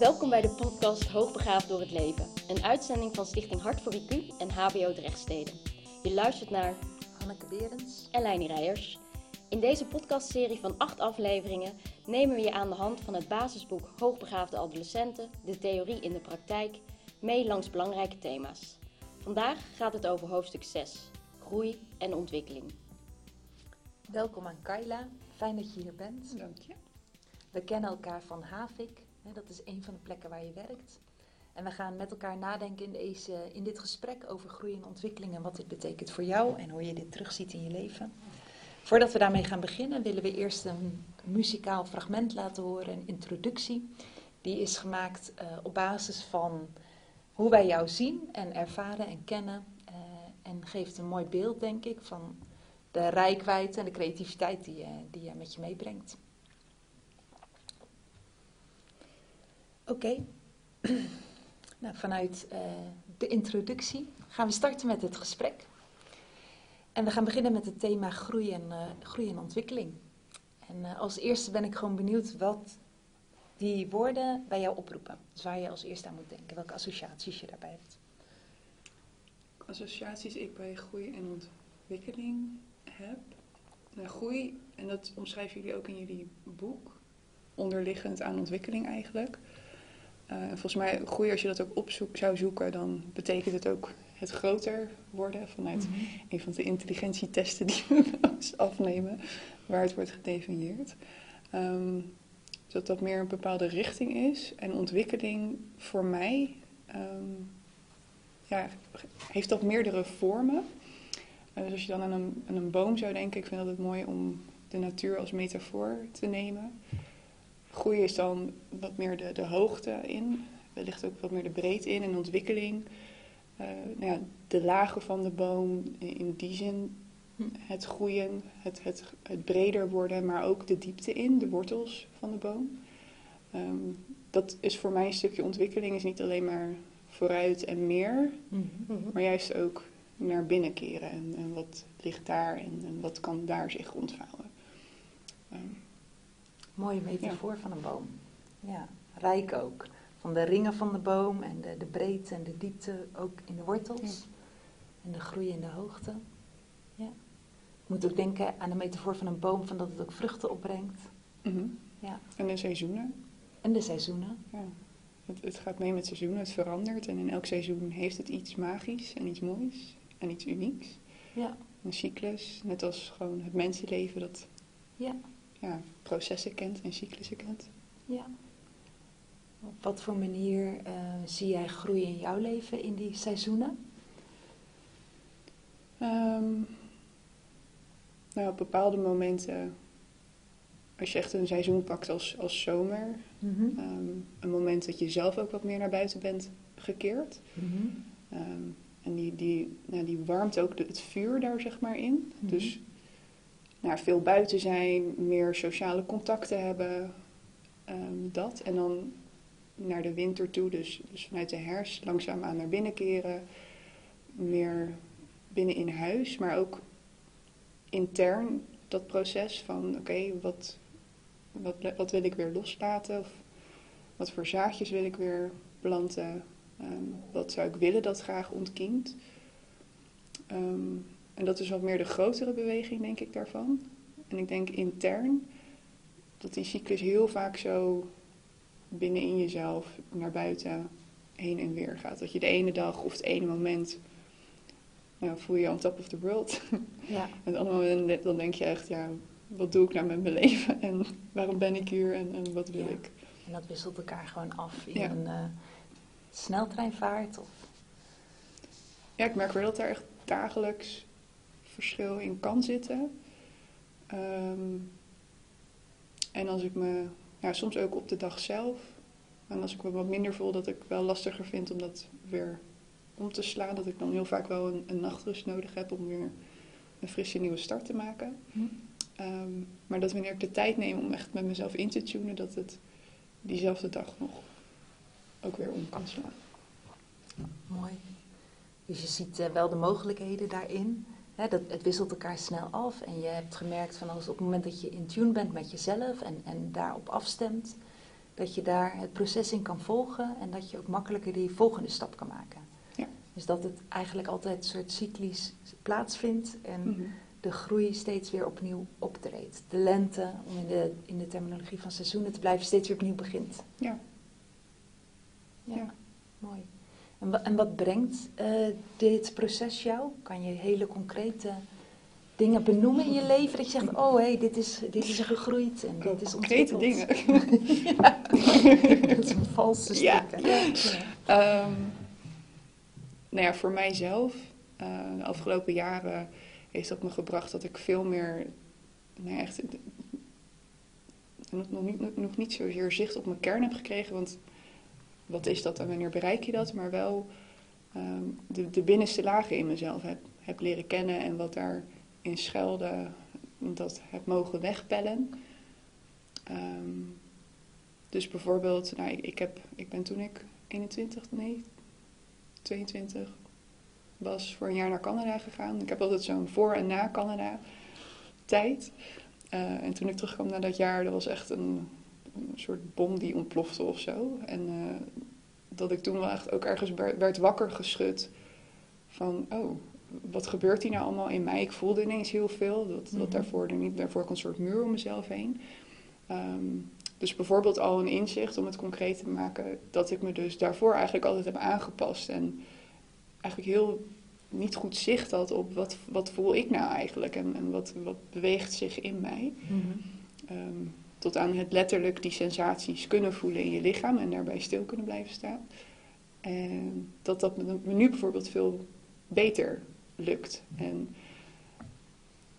Welkom bij de podcast Hoogbegaafd door het leven. Een uitzending van Stichting Hart voor IQ en HBO Drechtsteden. Je luistert naar Hanneke Berends. en Leini Rijers. In deze podcastserie van acht afleveringen nemen we je aan de hand van het basisboek Hoogbegaafde adolescenten, de theorie in de praktijk, mee langs belangrijke thema's. Vandaag gaat het over hoofdstuk 6, groei en ontwikkeling. Welkom aan Kaila. Fijn dat je hier bent. Dank je. We kennen elkaar van Havik. Dat is een van de plekken waar je werkt. En we gaan met elkaar nadenken in, deze, in dit gesprek over groei en ontwikkeling en wat dit betekent voor jou en hoe je dit terugziet in je leven. Voordat we daarmee gaan beginnen, willen we eerst een muzikaal fragment laten horen, een introductie. Die is gemaakt eh, op basis van hoe wij jou zien en ervaren en kennen. eh, en geeft een mooi beeld, denk ik, van de rijkwijde en de creativiteit die die je met je meebrengt. Oké, nou, vanuit eh, de introductie gaan we starten met het gesprek. En we gaan beginnen met het thema groei en, eh, groei en ontwikkeling. En eh, als eerste ben ik gewoon benieuwd wat die woorden bij jou oproepen. Dus waar je als eerste aan moet denken, welke associaties je daarbij hebt. Associaties ik bij groei en ontwikkeling heb. Nou, groei, en dat omschrijven jullie ook in jullie boek, onderliggend aan ontwikkeling eigenlijk. Eh, en volgens mij, groei, als je dat ook op zou zoeken, dan betekent het ook het groter worden vanuit een van de intelligentietesten die we afnemen, waar het wordt gedefinieerd. Ehm, dat dat meer een bepaalde richting is. En ontwikkeling voor mij ehm, ja, heeft dat meerdere vormen. Dus als je dan aan een, aan een boom zou denken, ik vind het mooi om de natuur als metafoor te nemen. Groei is dan wat meer de, de hoogte in, ligt ook wat meer de breedte in en ontwikkeling. Eh, nou ja, de lagen van de boom, in die zin het groeien, het, het, het breder worden, maar ook de diepte in, de wortels van de boom. Ehm, dat is voor mij een stukje ontwikkeling, is niet alleen maar vooruit en meer, maar juist ook naar binnen keren. En, en wat ligt daar en, en wat kan daar zich ontvouwen. Ehm, Mooie metafoor van een boom. Ja, rijk ook. Van de ringen van de boom en de, de breedte en de diepte ook in de wortels. En de groei in de hoogte. Ja. Ik moet ook denken aan de metafoor van een boom, van dat het ook vruchten opbrengt. mhm. Ja. En de seizoenen. En de seizoenen. Ja. Het, het gaat mee met seizoenen, het verandert. En in elk seizoen heeft het iets magisch en iets moois en iets unieks. Ja. Een cyclus, net als gewoon het mensenleven dat Ja. Ja, processen kent en cyclussen kent. ja. Op wat voor manier eh, zie jij groei in jouw leven in die seizoenen? Ehm, nou, op bepaalde momenten, als je echt een seizoen pakt als, als zomer, Mhm. ehm, een moment dat je zelf ook wat meer naar buiten bent gekeerd. Mhm. Ehm, en die, die, nou, die warmt ook de- het vuur daar zeg maar in. Mhm. Dus nou, veel buiten zijn, meer sociale contacten hebben, ehm, dat. En dan naar de winter toe, dus, dus vanuit de herfst langzaamaan naar binnen keren. Meer binnen in huis, maar ook intern dat proces van oké, wat, wat, wat wil ik weer loslaten? Of wat voor zaadjes wil ik weer planten? Ehm, wat zou ik willen dat graag ontkiemt? Ehm, en dat is wat meer de grotere beweging, denk ik, daarvan. En ik denk intern dat die cyclus heel vaak zo binnenin jezelf naar buiten heen en weer gaat. Dat je de ene dag of het ene moment nou, voel je on top of the world. Ja. En het andere moment dan denk je echt, ja, wat doe ik nou met mijn leven? En waarom ben ik hier en, en wat wil Ja. ik? En dat wisselt elkaar gewoon af in Ja. een eh, sneltreinvaart. Of... Ja, ik merk wel dat er echt dagelijks verschil in kan zitten. Ehm, en als ik me, ja, soms ook op de dag zelf, en als ik me wat minder voel, dat ik wel lastiger vind om dat weer om te slaan. Dat ik dan heel vaak wel een, een nachtrust nodig heb om weer een frisse nieuwe start te maken. Ehm, maar dat wanneer ik de tijd neem om echt met mezelf in te tunen, dat het diezelfde dag nog ook weer om kan slaan. Mooi. Dus je ziet eh, wel de mogelijkheden daarin. Dat, het wisselt elkaar snel af. En je hebt gemerkt van als op het moment dat je in tune bent met jezelf en, en daarop afstemt, dat je daar het proces in kan volgen en dat je ook makkelijker die volgende stap kan maken. Ja. Dus dat het eigenlijk altijd een soort cyclisch plaatsvindt en Mhm. de groei steeds weer opnieuw optreedt. De lente, om in de, in de terminologie van seizoenen te blijven, steeds weer opnieuw begint. Ja. Ja, Ja. mooi. En, wa- en wat brengt eh, dit proces jou? Kan je hele concrete dingen benoemen in je leven? Dat je zegt, oh hé, dit, is, dit is er gegroeid en dit is Concrete dingen. ja. dat is een valse stuk. Ja. Ehm, nou ja, voor mijzelf, eh, de afgelopen jaren heeft dat me gebracht dat ik veel meer, nou echt, nog, nog, niet, nog niet zozeer zicht op mijn kern heb gekregen. Want wat is dat en wanneer bereik je dat? Maar wel ehm, de, de binnenste lagen in mezelf heb, heb leren kennen en wat daarin schuilde, dat heb mogen wegpellen. Ehm, dus bijvoorbeeld, nou, ik, heb, ik ben toen ik 21, nee, 22 was voor een jaar naar Canada gegaan. Ik heb altijd zo'n voor- en na Canada tijd. Eh, en toen ik terugkwam na dat jaar, dat was echt een, een soort bom die ontplofte of zo. En eh, dat ik toen wel echt ook ergens wer- werd wakker geschud van, oh, wat gebeurt hier nou allemaal in mij? Ik voelde ineens heel veel, dat, Mhm. dat daarvoor er niet, daarvoor kwam een soort muur om mezelf heen. Ehm, dus bijvoorbeeld al een inzicht om het concreet te maken, dat ik me dus daarvoor eigenlijk altijd heb aangepast. En eigenlijk heel niet goed zicht had op wat, wat voel ik nou eigenlijk en, en wat, wat beweegt zich in mij. Mhm. Ehm, tot aan het letterlijk die sensaties kunnen voelen in je lichaam en daarbij stil kunnen blijven staan. En dat dat me nu bijvoorbeeld veel beter lukt. En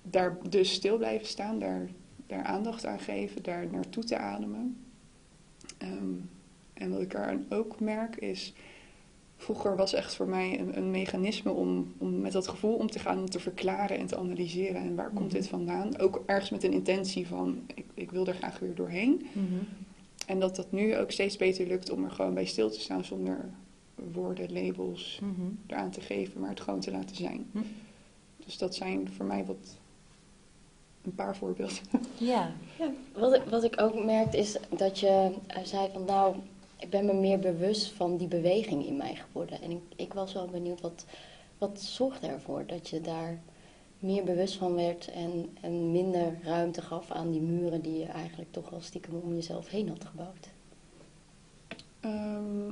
daar dus stil blijven staan, daar, daar aandacht aan geven, daar naartoe te ademen. Ehm, en wat ik eraan ook merk is, vroeger was echt voor mij een, een mechanisme om, om met dat gevoel om te gaan, om te verklaren en te analyseren. En waar komt Mhm. dit vandaan? Ook ergens met een intentie van, ik, ik wil er graag weer doorheen. Mhm. En dat dat nu ook steeds beter lukt om er gewoon bij stil te staan zonder woorden, labels Mhm. eraan te geven, maar het gewoon te laten zijn. Hm. Dus dat zijn voor mij wat een paar voorbeelden. Ja. Wat ik, wat ik ook merkte is dat je eh, zei van nou, ik ben me meer bewust van die beweging in mij geworden. En ik, ik was wel benieuwd, wat, wat zorgde ervoor dat je daar meer bewust van werd en, en minder ruimte gaf aan die muren die je eigenlijk toch wel stiekem om jezelf heen had gebouwd? Ehm,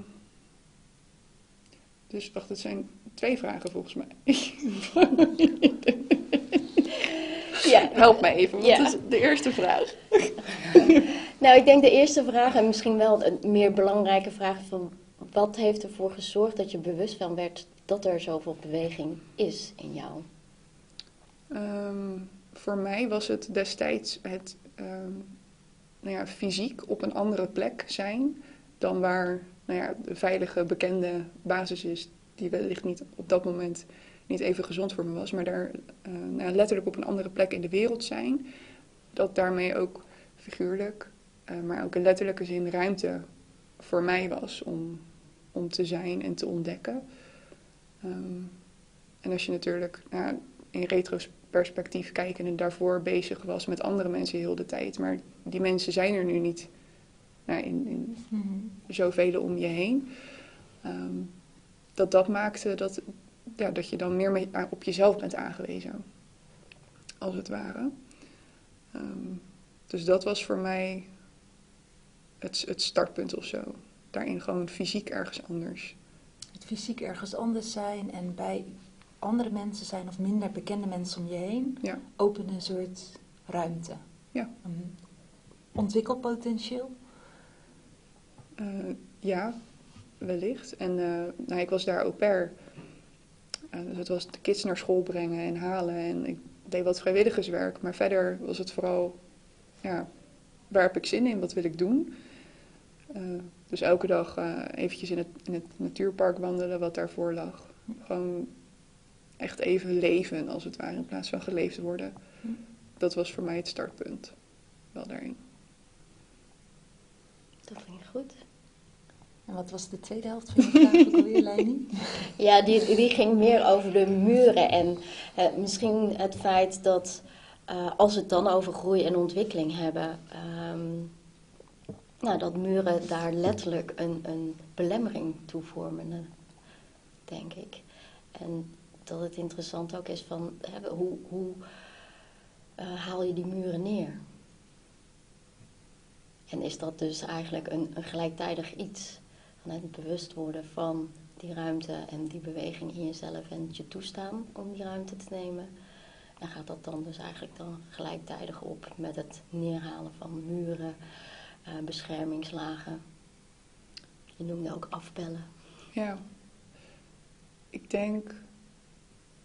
dus wacht, het zijn twee vragen volgens mij. Ja, Help mij even, wat Ja. is de eerste vraag? Nou, ik denk de eerste vraag en misschien wel een meer belangrijke vraag van wat heeft ervoor gezorgd dat je bewust van werd dat er zoveel beweging is in jou? Ehm, voor mij was het destijds het ehm, nou ja, fysiek op een andere plek zijn dan waar nou ja, de veilige, bekende basis is, die wellicht niet op dat moment niet even gezond voor me was, maar daar eh, nou letterlijk op een andere plek in de wereld zijn. Dat daarmee ook figuurlijk, maar ook in letterlijke zin ruimte voor mij was om, om te zijn en te ontdekken. Ehm, en als je natuurlijk nou, in retroperspectief kijkt en daarvoor bezig was met andere mensen heel de tijd, maar die mensen zijn er nu niet nou, in, in Mhm. zoveel om je heen. Ehm, dat dat maakte dat, ja, dat je dan meer met- aan- op jezelf bent aangewezen, als het ware. Ehm, dus dat was voor mij het, het startpunt of zo. Daarin gewoon fysiek ergens anders. Het fysiek ergens anders zijn en bij andere mensen zijn of minder bekende mensen om je heen, Ja. openen een soort ruimte. Ja. Een ontwikkelpotentieel. Eh, ja, wellicht. En eh, nou, ik was daar au pair. Eh, dus het was de kids naar school brengen en halen. En ik deed wat vrijwilligerswerk. Maar verder was het vooral, ja, waar heb ik zin in? Wat wil ik doen? Eh, dus elke dag eh, eventjes in het, in het natuurpark wandelen wat daarvoor lag. Gewoon echt even leven, als het ware, in plaats van geleefd worden. Hm. Dat was voor mij het startpunt. Wel daarin. Dat ging goed. En wat was de tweede helft van je vraag ook alweer, Leini? Ja, die, die ging meer over de muren en eh, misschien het feit dat eh, als we het dan over groei en ontwikkeling hebben, ehm, nou, dat muren daar letterlijk een, een belemmering toe vormen, eh, denk ik. En dat het interessant ook is van hè, hoe, hoe uh, haal je die muren neer? En is dat dus eigenlijk een, een gelijktijdig iets? Van het bewust worden van die ruimte en die beweging in jezelf en het je toestaan om die ruimte te nemen. En gaat dat dan dus eigenlijk dan gelijktijdig op met het neerhalen van muren, uh, beschermingslagen. Je noemde ook afbellen. Ja, ik denk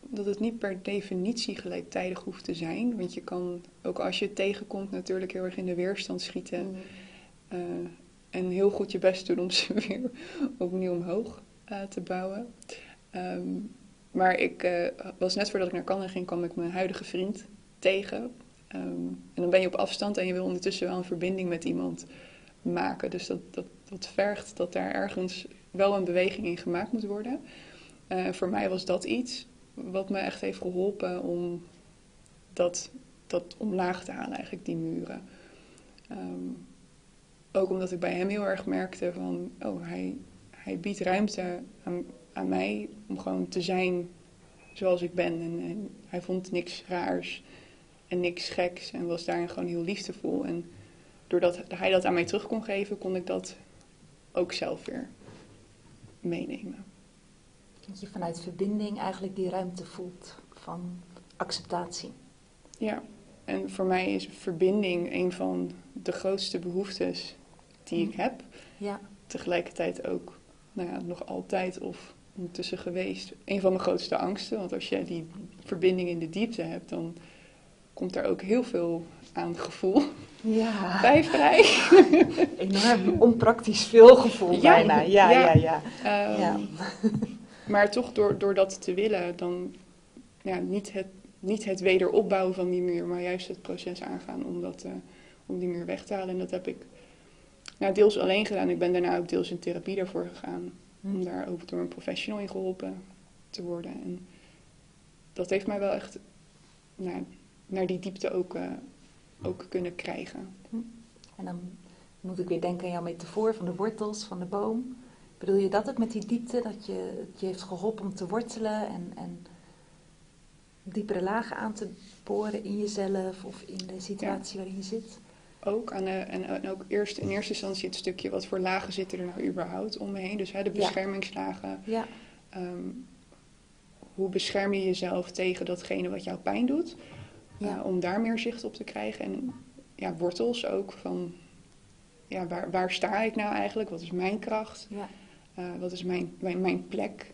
dat het niet per definitie gelijktijdig hoeft te zijn. Want je kan, ook als je het tegenkomt, natuurlijk heel erg in de weerstand schieten. Mm. Uh, en heel goed je best doen om ze weer opnieuw omhoog uh, te bouwen. Um, maar ik uh, was net voordat ik naar Canada ging, kwam ik mijn huidige vriend tegen. Um, en dan ben je op afstand en je wil ondertussen wel een verbinding met iemand maken. Dus dat, dat, dat vergt dat daar ergens wel een beweging in gemaakt moet worden. Uh, voor mij was dat iets wat me echt heeft geholpen om dat, dat omlaag te halen, eigenlijk die muren. Um, ook omdat ik bij hem heel erg merkte van, oh, hij, hij biedt ruimte aan, aan mij om gewoon te zijn zoals ik ben. En, en, hij vond niks raars en niks geks en was daarin gewoon heel liefdevol. En doordat hij dat aan mij terug kon geven, kon ik dat ook zelf weer meenemen. Dat je vanuit verbinding eigenlijk die ruimte voelt van acceptatie. Ja, en voor mij is verbinding een van de grootste behoeftes die ik heb. Ja. Tegelijkertijd ook nou ja, nog altijd of ondertussen geweest een van mijn grootste angsten. Want als je die verbinding in de diepte hebt, dan komt er ook heel veel aan gevoel ja. bij vrij. Enorm onpraktisch veel gevoel ja, bijna. Ja, ja, ja. ja. ja. Um, maar toch door, door dat te willen, dan ja, niet, het, niet het wederopbouwen van die muur, maar juist het proces aangaan om, dat, uh, om die muur weg te halen. En dat heb ik nou, deels alleen gedaan. Ik ben daarna ook deels in therapie daarvoor gegaan. Om hm. daar ook door een professional in geholpen te worden. En dat heeft mij wel echt nou, naar die diepte ook, uh, ook kunnen krijgen. Hm. En dan moet ik weer denken aan jouw metafoor van de wortels van de boom. Bedoel je dat ook met die diepte? Dat je, het je heeft geholpen om te wortelen en, en diepere lagen aan te boren in jezelf of in de situatie waarin je zit? ook. Aan, en, en, ook eerst in eerste instantie het stukje wat voor lagen zitten er nou überhaupt om me heen. Dus hè, de beschermingslagen. Ja. Um, hoe bescherm je jezelf tegen datgene wat jou pijn doet? Ja. Uh, om daar meer zicht op te krijgen. En ja, wortels ook van ja, waar, waar sta ik nou eigenlijk? Wat is mijn kracht? Ja. Uh, wat is mijn, mijn, mijn plek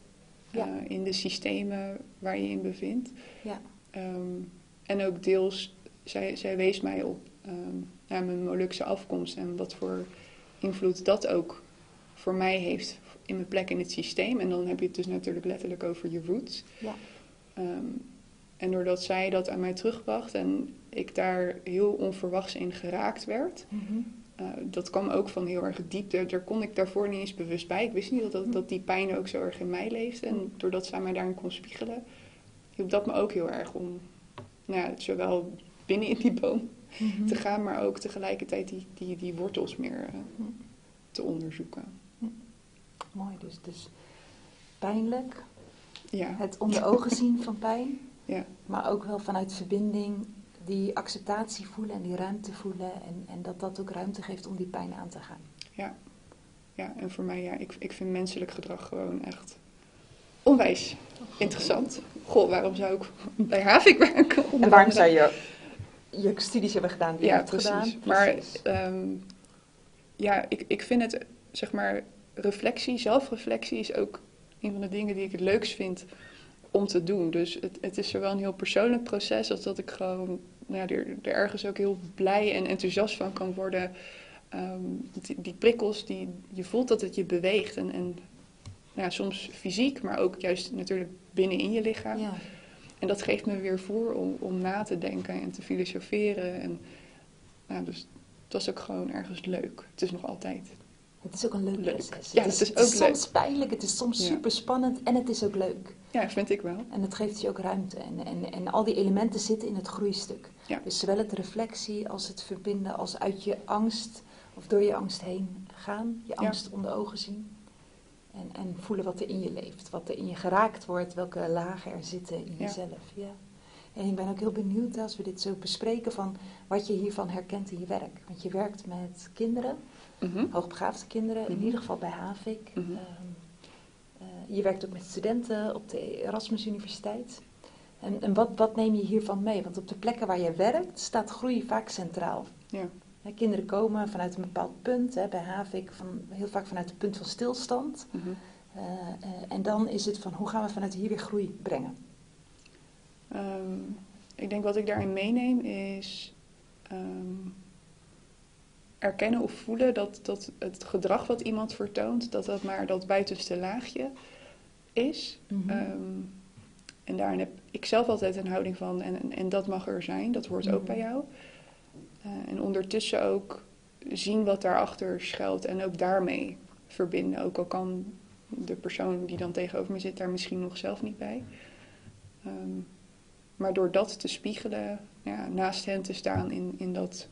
uh, in de systemen waar je in bevindt? Ja. Um, en ook deels, zij, zij wees mij op um, naar mijn Molukse afkomst en wat voor invloed dat ook voor mij heeft in mijn plek in het systeem. En dan heb je het dus natuurlijk letterlijk over je roots. Ja. Um, en doordat zij dat aan mij terugbracht en ik daar heel onverwachts in geraakt werd, mm uh, dat kwam ook van heel erg diep. Daar, kon ik daarvoor niet eens bewust bij. Ik wist niet dat, dat, mhm. dat die pijn ook zo erg in mij leefde. En mhm. doordat zij mij daarin kon spiegelen, hielp dat me ook heel erg om, nou ja, zowel binnen in die boom Mhm. te gaan, maar ook tegelijkertijd die, die, die wortels meer uh, te onderzoeken. Mhm. Mooi, dus, dus pijnlijk. Ja. Het onder ogen zien van pijn. Ja. Maar ook wel vanuit verbinding die acceptatie voelen en die ruimte voelen. En, en dat dat ook ruimte geeft om die pijn aan te gaan. Ja, ja en voor mij, ja, ik, ik vind menselijk gedrag gewoon echt onwijs interessant. Goh, waarom zou ik bij Havik werken? En waarom zou je je studies hebben gedaan die ja, je hebt precies. gedaan. Maar um, ja, ik, ik vind het, zeg maar, reflectie, zelfreflectie is ook een van de dingen die ik het leukst vind om te doen. Dus het, het is zowel een heel persoonlijk proces als dat ik gewoon nou ja, er, er ergens ook heel blij en enthousiast van kan worden. Um, die, die, prikkels, die, je voelt dat het je beweegt. En, en nou ja, soms fysiek, maar ook juist natuurlijk binnen in je lichaam. Ja. En dat geeft me weer voor om, om na te denken en te filosoferen. En, nou, dus het was ook gewoon ergens leuk. Het is nog altijd. Het is ook een leuk, leuk. proces. Ja, het is, het is, het is soms pijnlijk, het is soms super spannend en het is ook leuk. Ja, vind ik wel. En het geeft je ook ruimte. En, en, en al die elementen zitten in het groeistuk. Ja. Dus zowel het reflectie als het verbinden, als uit je angst of door je angst heen gaan, je Ja. angst onder ogen zien. En, en voelen wat er in je leeft, wat er in je geraakt wordt, welke lagen er zitten in jezelf. Ja. En ik ben ook heel benieuwd als we dit zo bespreken van wat je hiervan herkent in je werk. Want je werkt met kinderen, Mhm. hoogbegaafde kinderen, in Mhm. ieder geval bij HAVIC. Mhm. Ehm, eh, je werkt ook met studenten op de Erasmus Universiteit. En, en wat, wat neem je hiervan mee? Want op de plekken waar je werkt staat groei vaak centraal. Ja. Hè, kinderen komen vanuit een bepaald punt, hè, bij HAVIC van, heel vaak vanuit het punt van stilstand. Eh, eh, en dan is het van hoe gaan we vanuit hier weer groei brengen? Ehm, ik denk wat ik daarin meeneem is ehm, erkennen of voelen dat, dat het gedrag wat iemand vertoont, dat dat maar dat buitenste laagje is. Mhm. Ehm, en daarin heb ik zelf altijd een houding van, en, en, en dat mag er zijn, dat hoort ook Mhm. bij jou. Eh, en ondertussen ook zien wat daarachter schuilt en ook daarmee verbinden. Ook al kan de persoon die dan tegenover me zit daar misschien nog zelf niet bij. Ehm, maar door dat te spiegelen, ja, naast hen te staan in, in dat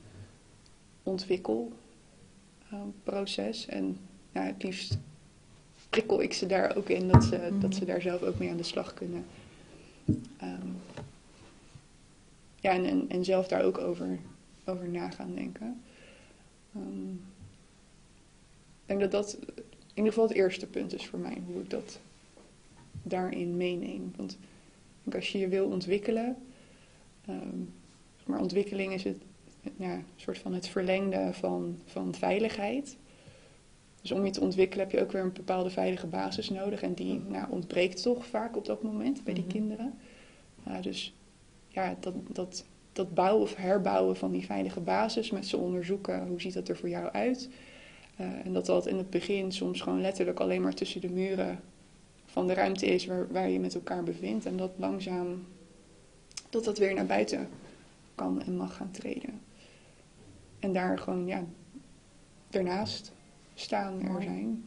ontwikkelproces. en ja, het liefst prikkel ik ze daar ook in dat ze, Mhm. dat ze daar zelf ook mee aan de slag kunnen. Ehm, ja, en, en, en zelf daar ook over, over na gaan denken. Ehm, ik denk dat dat in ieder geval het eerste punt is voor mij, hoe ik dat daarin meeneem. Want als je je wil ontwikkelen, ehm, maar ontwikkeling is het, ja, een soort van het verlengde van, van veiligheid. Dus om je te ontwikkelen heb je ook weer een bepaalde veilige basis nodig. En die nou, ontbreekt toch vaak op dat moment bij die Mhm. kinderen. Dus ja, dat, dat, dat bouwen of herbouwen van die veilige basis, met ze onderzoeken hoe ziet dat er voor jou uit. Eh, en dat dat in het begin soms gewoon letterlijk alleen maar tussen de muren van de ruimte is waar, waar je met elkaar bevindt. En dat langzaam, dat dat weer naar buiten kan en mag gaan treden. En daar gewoon, ja, ernaast staan, er zijn.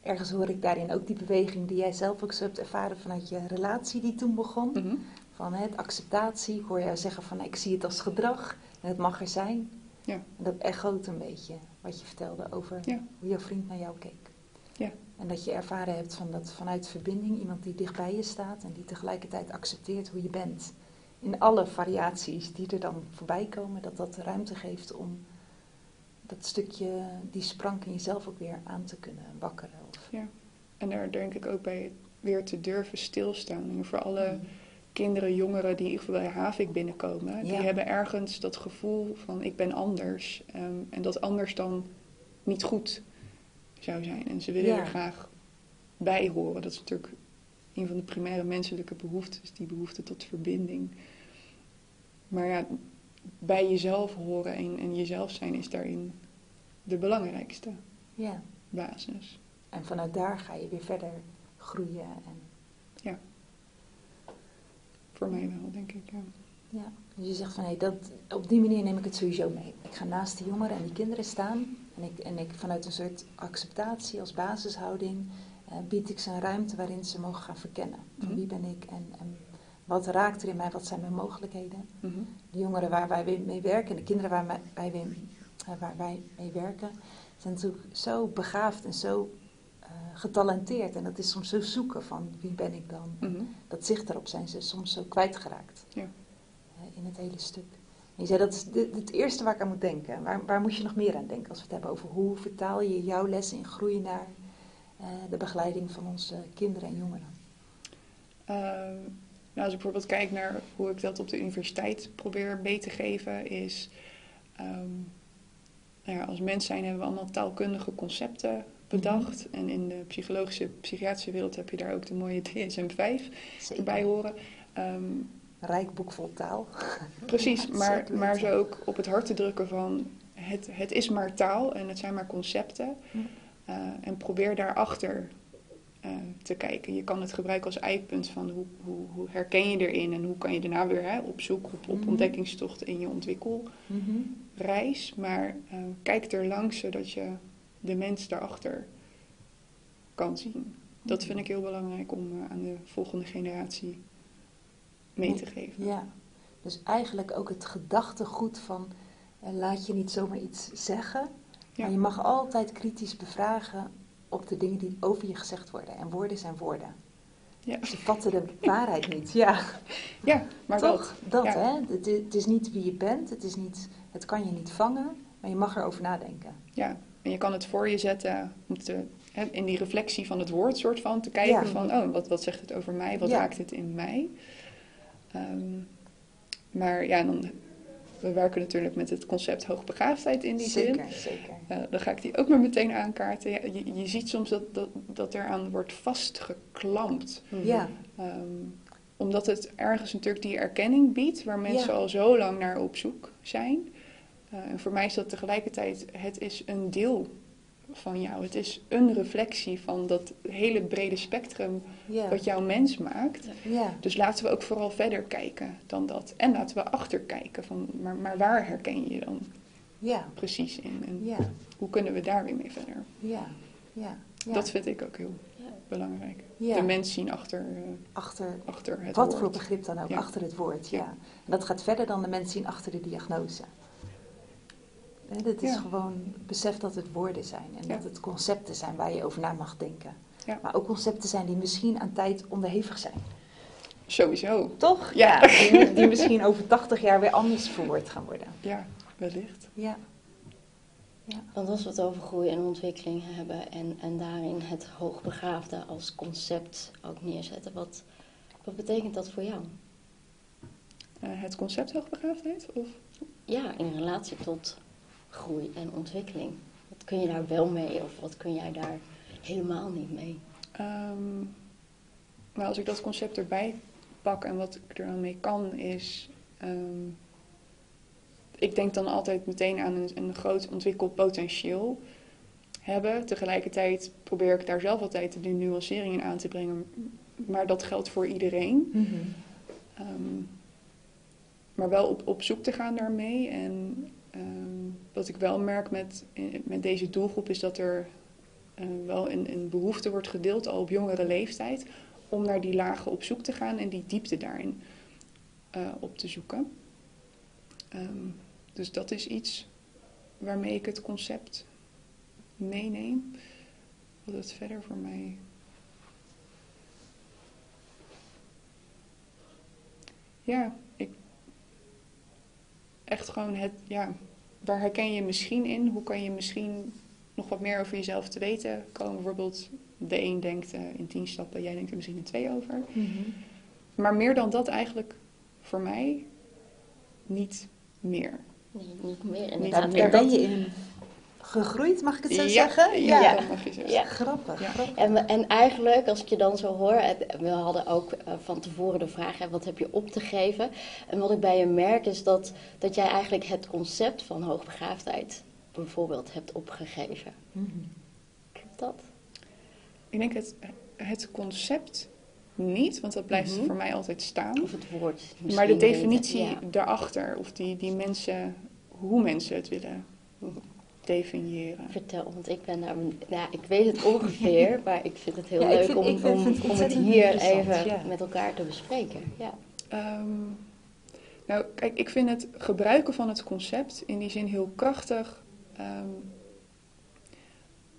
Ergens hoor ik daarin ook die beweging die jij zelf ook zo hebt ervaren vanuit je relatie die toen begon. Mhm. Van het acceptatie, ik hoor jou zeggen van ik zie het als gedrag en het mag er zijn. Ja. En dat echoot een beetje wat je vertelde over Ja. hoe jouw vriend naar jou keek. Ja. En dat je ervaren hebt van dat vanuit verbinding, iemand die dicht bij je staat en die tegelijkertijd accepteert hoe je bent. In alle variaties die er dan voorbij komen, dat dat ruimte geeft om dat stukje, die sprank in jezelf ook weer aan te kunnen wakkeren. Of, En daar denk ik ook bij weer te durven stilstaan. Voor alle kinderen, jongeren die in ieder geval bij Havik binnenkomen, die Ja. hebben ergens dat gevoel van ik ben anders. Ehm, en dat anders dan niet goed zou zijn. En ze willen Ja. er graag bij horen. Dat is natuurlijk een van de primaire menselijke behoeftes, die behoefte tot verbinding. Maar ja, bij jezelf horen en, en jezelf zijn is daarin de belangrijkste ja. basis. En vanuit daar ga je weer verder groeien. En, Voor mij wel, denk ik. Ja. ja. Dus je zegt van hé, dat, op die manier neem ik het sowieso mee. Ik ga naast de jongeren en die kinderen staan. En ik, en ik vanuit een soort acceptatie als basishouding eh, bied ik ze een ruimte waarin ze mogen gaan verkennen. Van Mhm. wie ben ik en, en wat raakt er in mij, wat zijn mijn mogelijkheden. Mhm. De jongeren waar wij mee werken, de kinderen waar wij, eh, waar wij mee werken, zijn natuurlijk zo begaafd en zo eh, getalenteerd. En dat is soms zo zoeken van wie ben ik dan. Mhm. Dat zicht daarop zijn ze soms zo kwijtgeraakt Ja. eh, in het hele stuk. En je zei dat is de- het eerste waar ik aan moet denken. Waar, waar moet je nog meer aan denken als we het hebben over hoe vertaal je jouw lessen in groei naar eh, de begeleiding van onze kinderen en jongeren? Ehm, nou, als ik bijvoorbeeld kijk naar hoe ik dat op de universiteit probeer mee te geven, is ehm, nou ja, als mens zijn hebben we allemaal taalkundige concepten bedacht. En in de psychologische, psychiatrische wereld heb je daar ook de mooie DSM-5 erbij horen. Ehm, Rijk boek vol taal. precies, maar, maar zo ook op het hart te drukken van het, het is maar taal en het zijn maar concepten. Hm. Eh, en probeer daarachter eh te kijken. Je kan het gebruiken als eikpunt van hoe, hoe, hoe herken je erin en hoe kan je daarna weer hè, op zoek op, op Mhm. ontdekkingstocht in je ontwikkelreis. Maar eh, kijk er langs zodat je de mens daarachter kan zien. Dat vind ik heel belangrijk om eh, aan de volgende generatie mee te geven. Ja, dus eigenlijk ook het gedachtegoed van eh, laat je niet zomaar iets zeggen, Ja. Maar je mag altijd kritisch bevragen op de dingen die over je gezegd worden. En woorden zijn woorden. Ja. Ze vatten de waarheid niet. Ja, Ja, maar toch? dat. Dat, ja. hè? Het is niet wie je bent. Het, is niet, het kan je niet vangen. Maar je mag erover nadenken. Ja, en je kan het voor je zetten om te, hè, in die reflectie van het woord soort van te kijken Ja. van, oh, wat, wat zegt het over mij? Wat Ja. raakt het in mij? Ehm, maar ja, dan, we werken natuurlijk met het concept hoogbegaafdheid in die zin. zeker, zeker. Eh, dan ga ik die ook maar meteen aankaarten. Ja, je, je ziet soms dat, dat, dat eraan wordt vastgeklampt. Ja, Ehm, omdat het ergens natuurlijk die erkenning biedt waar mensen Ja. al zo lang naar op zoek zijn. Eh, en voor mij is dat tegelijkertijd, het is een deel van jou. Het is een reflectie van dat hele brede spectrum wat jouw mens maakt. ja. Dus laten we ook vooral verder kijken dan dat. En laten we achterkijken van, maar, maar waar herken je je dan Ja, precies in? En ja, hoe kunnen we daar weer mee verder? ja, ja. ja. Dat vind ik ook heel belangrijk. De mens zien achter, eh, Achter achter het wat woord. voor begrip dan ook, Ja. achter het woord. Ja. Ja. En dat gaat verder dan de mens zien achter de diagnose. Hè, Het is Ja. gewoon besef dat het woorden zijn en Ja. dat het concepten zijn waar je over na mag denken. Ja. Maar ook concepten zijn die misschien aan tijd onderhevig zijn. Sowieso. Toch? Ja. Die, die misschien over 80 jaar weer anders verwoord gaan worden. Ja, wellicht. Ja. Want als we het over groei en ontwikkeling hebben en, en daarin het hoogbegaafde als concept ook neerzetten, wat, wat betekent dat voor jou? Eh, het concept hoogbegaafdheid? Of? Ja, in relatie tot groei en ontwikkeling. Wat kun je daar wel mee of wat kun jij daar helemaal niet mee? Ehm, maar als ik dat concept erbij pak en wat ik er dan mee kan is... ehm, ik denk dan altijd meteen aan een, een groot ontwikkelpotentieel hebben. Tegelijkertijd probeer ik daar zelf altijd de nuancering in aan te brengen. Maar dat geldt voor iedereen. Mhm. Ehm, maar wel op, op zoek te gaan daarmee. En ehm, wat ik wel merk met, eh, met deze doelgroep is dat er eh, wel een, een behoefte wordt gedeeld al op jongere leeftijd om naar die lagen op zoek te gaan en die diepte daarin eh, op te zoeken. Ehm, dus dat is iets waarmee ik het concept meeneem. Wat het verder voor mij Ja. Echt gewoon het, ja. Waar herken je misschien in? Hoe kan je misschien nog wat meer over jezelf te weten komen? Bijvoorbeeld, de een denkt eh, in tien stappen, jij denkt er misschien in twee over. Mhm. Maar meer dan dat eigenlijk voor mij niet meer. Nee, niet meer Niet inderdaad. Daar, meer daar En ben je in gegroeid, mag ik het zo ja, zeggen? Ja, Ja. dat mag je zo Ja. zeggen. Grappig, Ja. grappig. En, en eigenlijk, als ik je dan zo hoor, we hadden ook eh, van tevoren de vraag, hè, wat heb je op te geven? En wat ik bij je merk is dat, dat jij eigenlijk het concept van hoogbegaafdheid bijvoorbeeld hebt opgegeven. Mhm. Klopt dat? Ik denk het, het concept niet, want dat blijft Mhm. voor mij altijd staan. Of het woord Maar de definitie ja. daarachter, of die, die mensen, hoe mensen het willen definiëren. Vertel, want ik ben daar, ja, ik weet het ongeveer, maar ik vind het heel Ja, leuk vind- om, vind- om, vind het om het hier even ja. met elkaar te bespreken. Ja. Ehm, nou, kijk, ik vind het gebruiken van het concept in die zin heel krachtig. ehm,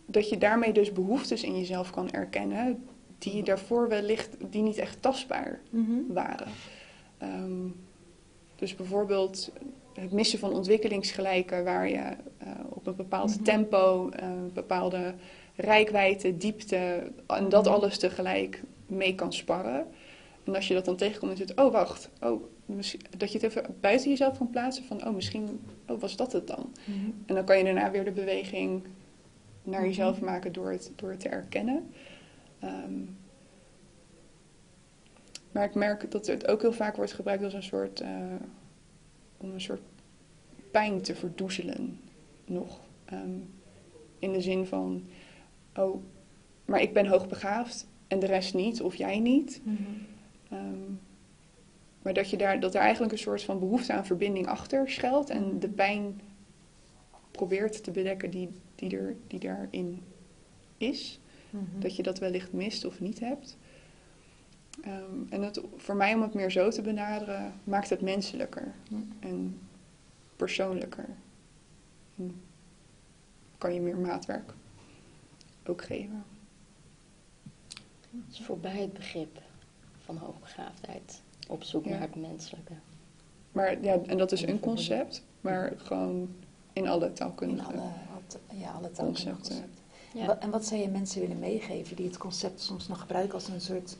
dat je daarmee dus behoeftes in jezelf kan erkennen die je daarvoor wellicht die niet echt tastbaar Mhm. waren. Ehm, dus bijvoorbeeld het missen van ontwikkelingsgelijken, waar je eh, op een bepaald Mhm. tempo, eh, bepaalde rijkwijde, diepte en dat Mhm. alles tegelijk mee kan sparren. En als je dat dan tegenkomt, is het, oh wacht, oh, dat je het even buiten jezelf kan plaatsen van, oh misschien, oh was dat het dan? Mhm. En dan kan je daarna weer de beweging naar jezelf maken door het, door het te erkennen. Ehm, maar ik merk dat het ook heel vaak wordt gebruikt als een soort, eh, om een soort pijn te verdoezelen nog. Ehm, in de zin van, oh, maar ik ben hoogbegaafd en de rest niet, of jij niet. Mhm. Ehm, maar dat, je daar, dat er eigenlijk een soort van behoefte aan verbinding achter schuilt en de pijn probeert te bedekken die, die, er, die daarin is. Mhm. Dat je dat wellicht mist of niet hebt. Ehm, en het, voor mij om het meer zo te benaderen, maakt het menselijker en persoonlijker. En kan je meer maatwerk ook geven. Dus voorbij het begrip van hoogbegaafdheid. Op zoek Ja. naar het menselijke. Maar ja, en dat is een concept, maar gewoon in alle In taalkundige alle, wat, ja, alle taalkundige concepten. concepten. Ja. En wat zou je mensen willen meegeven die het concept soms nog gebruiken als een soort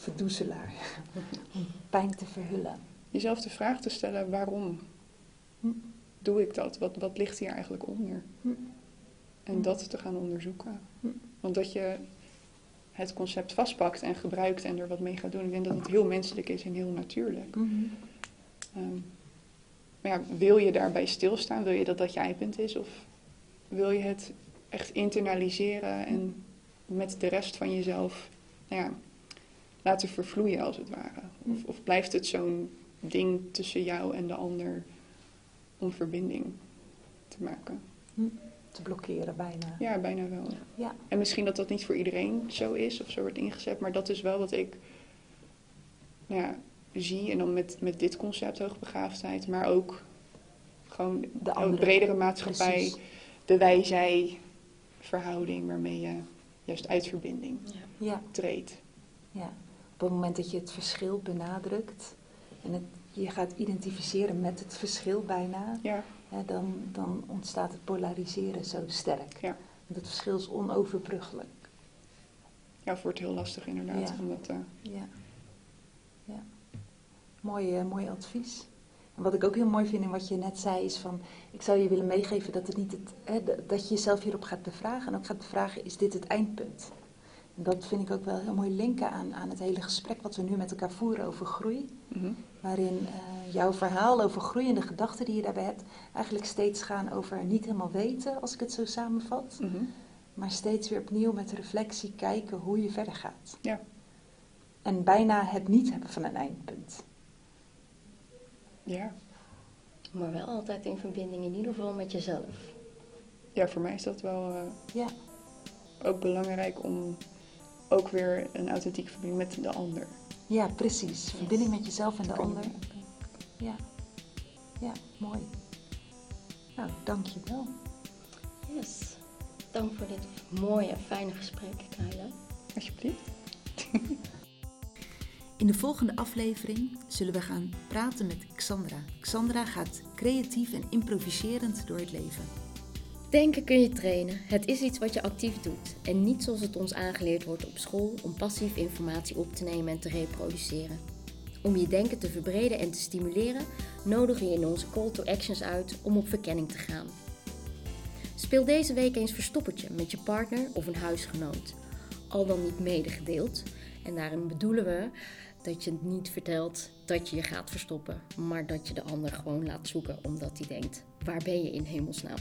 verdoezelaar? Om pijn te verhullen. Jezelf de vraag te stellen, waarom Hm. doe ik dat? Wat, wat ligt hier eigenlijk onder? Hm. En Hm. dat te gaan onderzoeken. Want dat je het concept vastpakt en gebruikt en er wat mee gaat doen, ik denk dat het heel menselijk is en heel natuurlijk. Ehm, maar ja, wil je daarbij stilstaan? Wil je dat dat je eindpunt is? Of wil je het echt internaliseren en met de rest van jezelf nou ja, laten vervloeien als het ware? Of, of blijft het zo'n ding tussen jou en de ander om verbinding te maken? Te blokkeren bijna. Ja, bijna wel. Ja. En misschien dat dat niet voor iedereen zo is of zo wordt ingezet, maar dat is wel wat ik nou ja, zie. En dan met, met dit concept hoogbegaafdheid, maar ook gewoon De de andere. bredere maatschappij, Precies. de wij-zij verhouding waarmee je juist uit verbinding Ja. Ja, treedt. ja. Op het moment dat je het verschil benadrukt en het, je gaat identificeren met het verschil bijna, Ja, hè, dan, dan ontstaat het polariseren zo sterk. Ja. Want het verschil is onoverbruggelijk. ja, het wordt heel lastig inderdaad. Ja. Omdat, eh, Ja. ja. Mooi, eh, mooi advies. En wat ik ook heel mooi vind in wat je net zei is van... Ik zou je willen meegeven dat, het niet het, hè, dat je jezelf hierop gaat bevragen. En ook gaat bevragen, is dit het eindpunt? En dat vind ik ook wel heel mooi linken aan, aan het hele gesprek wat we nu met elkaar voeren over groei. mhm. Waarin eh, jouw verhaal over groei en de gedachten die je daarbij hebt... eigenlijk steeds gaan over niet helemaal weten, als ik het zo samenvat. Mhm. Maar steeds weer opnieuw met reflectie kijken hoe je verder gaat. Ja. En bijna het niet hebben van een eindpunt. ja. Maar wel altijd in verbinding, in ieder geval met jezelf. ja, voor mij is dat wel eh, Ja, ook belangrijk om ook weer een authentieke verbinding met de ander. ja precies. Verbinding met jezelf en de ander. Ja. ja, mooi. Nou, dankjewel. Yes. Dank voor dit mooie, fijne gesprek, Kyla. Alsjeblieft. In de volgende aflevering zullen we gaan praten met Xandra. Xandra gaat creatief en improviserend door het leven. Denken kun je trainen. Het is iets wat je actief doet. En niet zoals het ons aangeleerd wordt op school om passief informatie op te nemen en te reproduceren. Om je denken te verbreden en te stimuleren, nodigen je in onze call to actions uit om op verkenning te gaan. Speel deze week eens verstoppertje met je partner of een huisgenoot. Al dan niet medegedeeld. En daarin bedoelen we dat je niet vertelt dat je je gaat verstoppen, maar dat je de ander gewoon laat zoeken omdat hij denkt: waar ben je in hemelsnaam?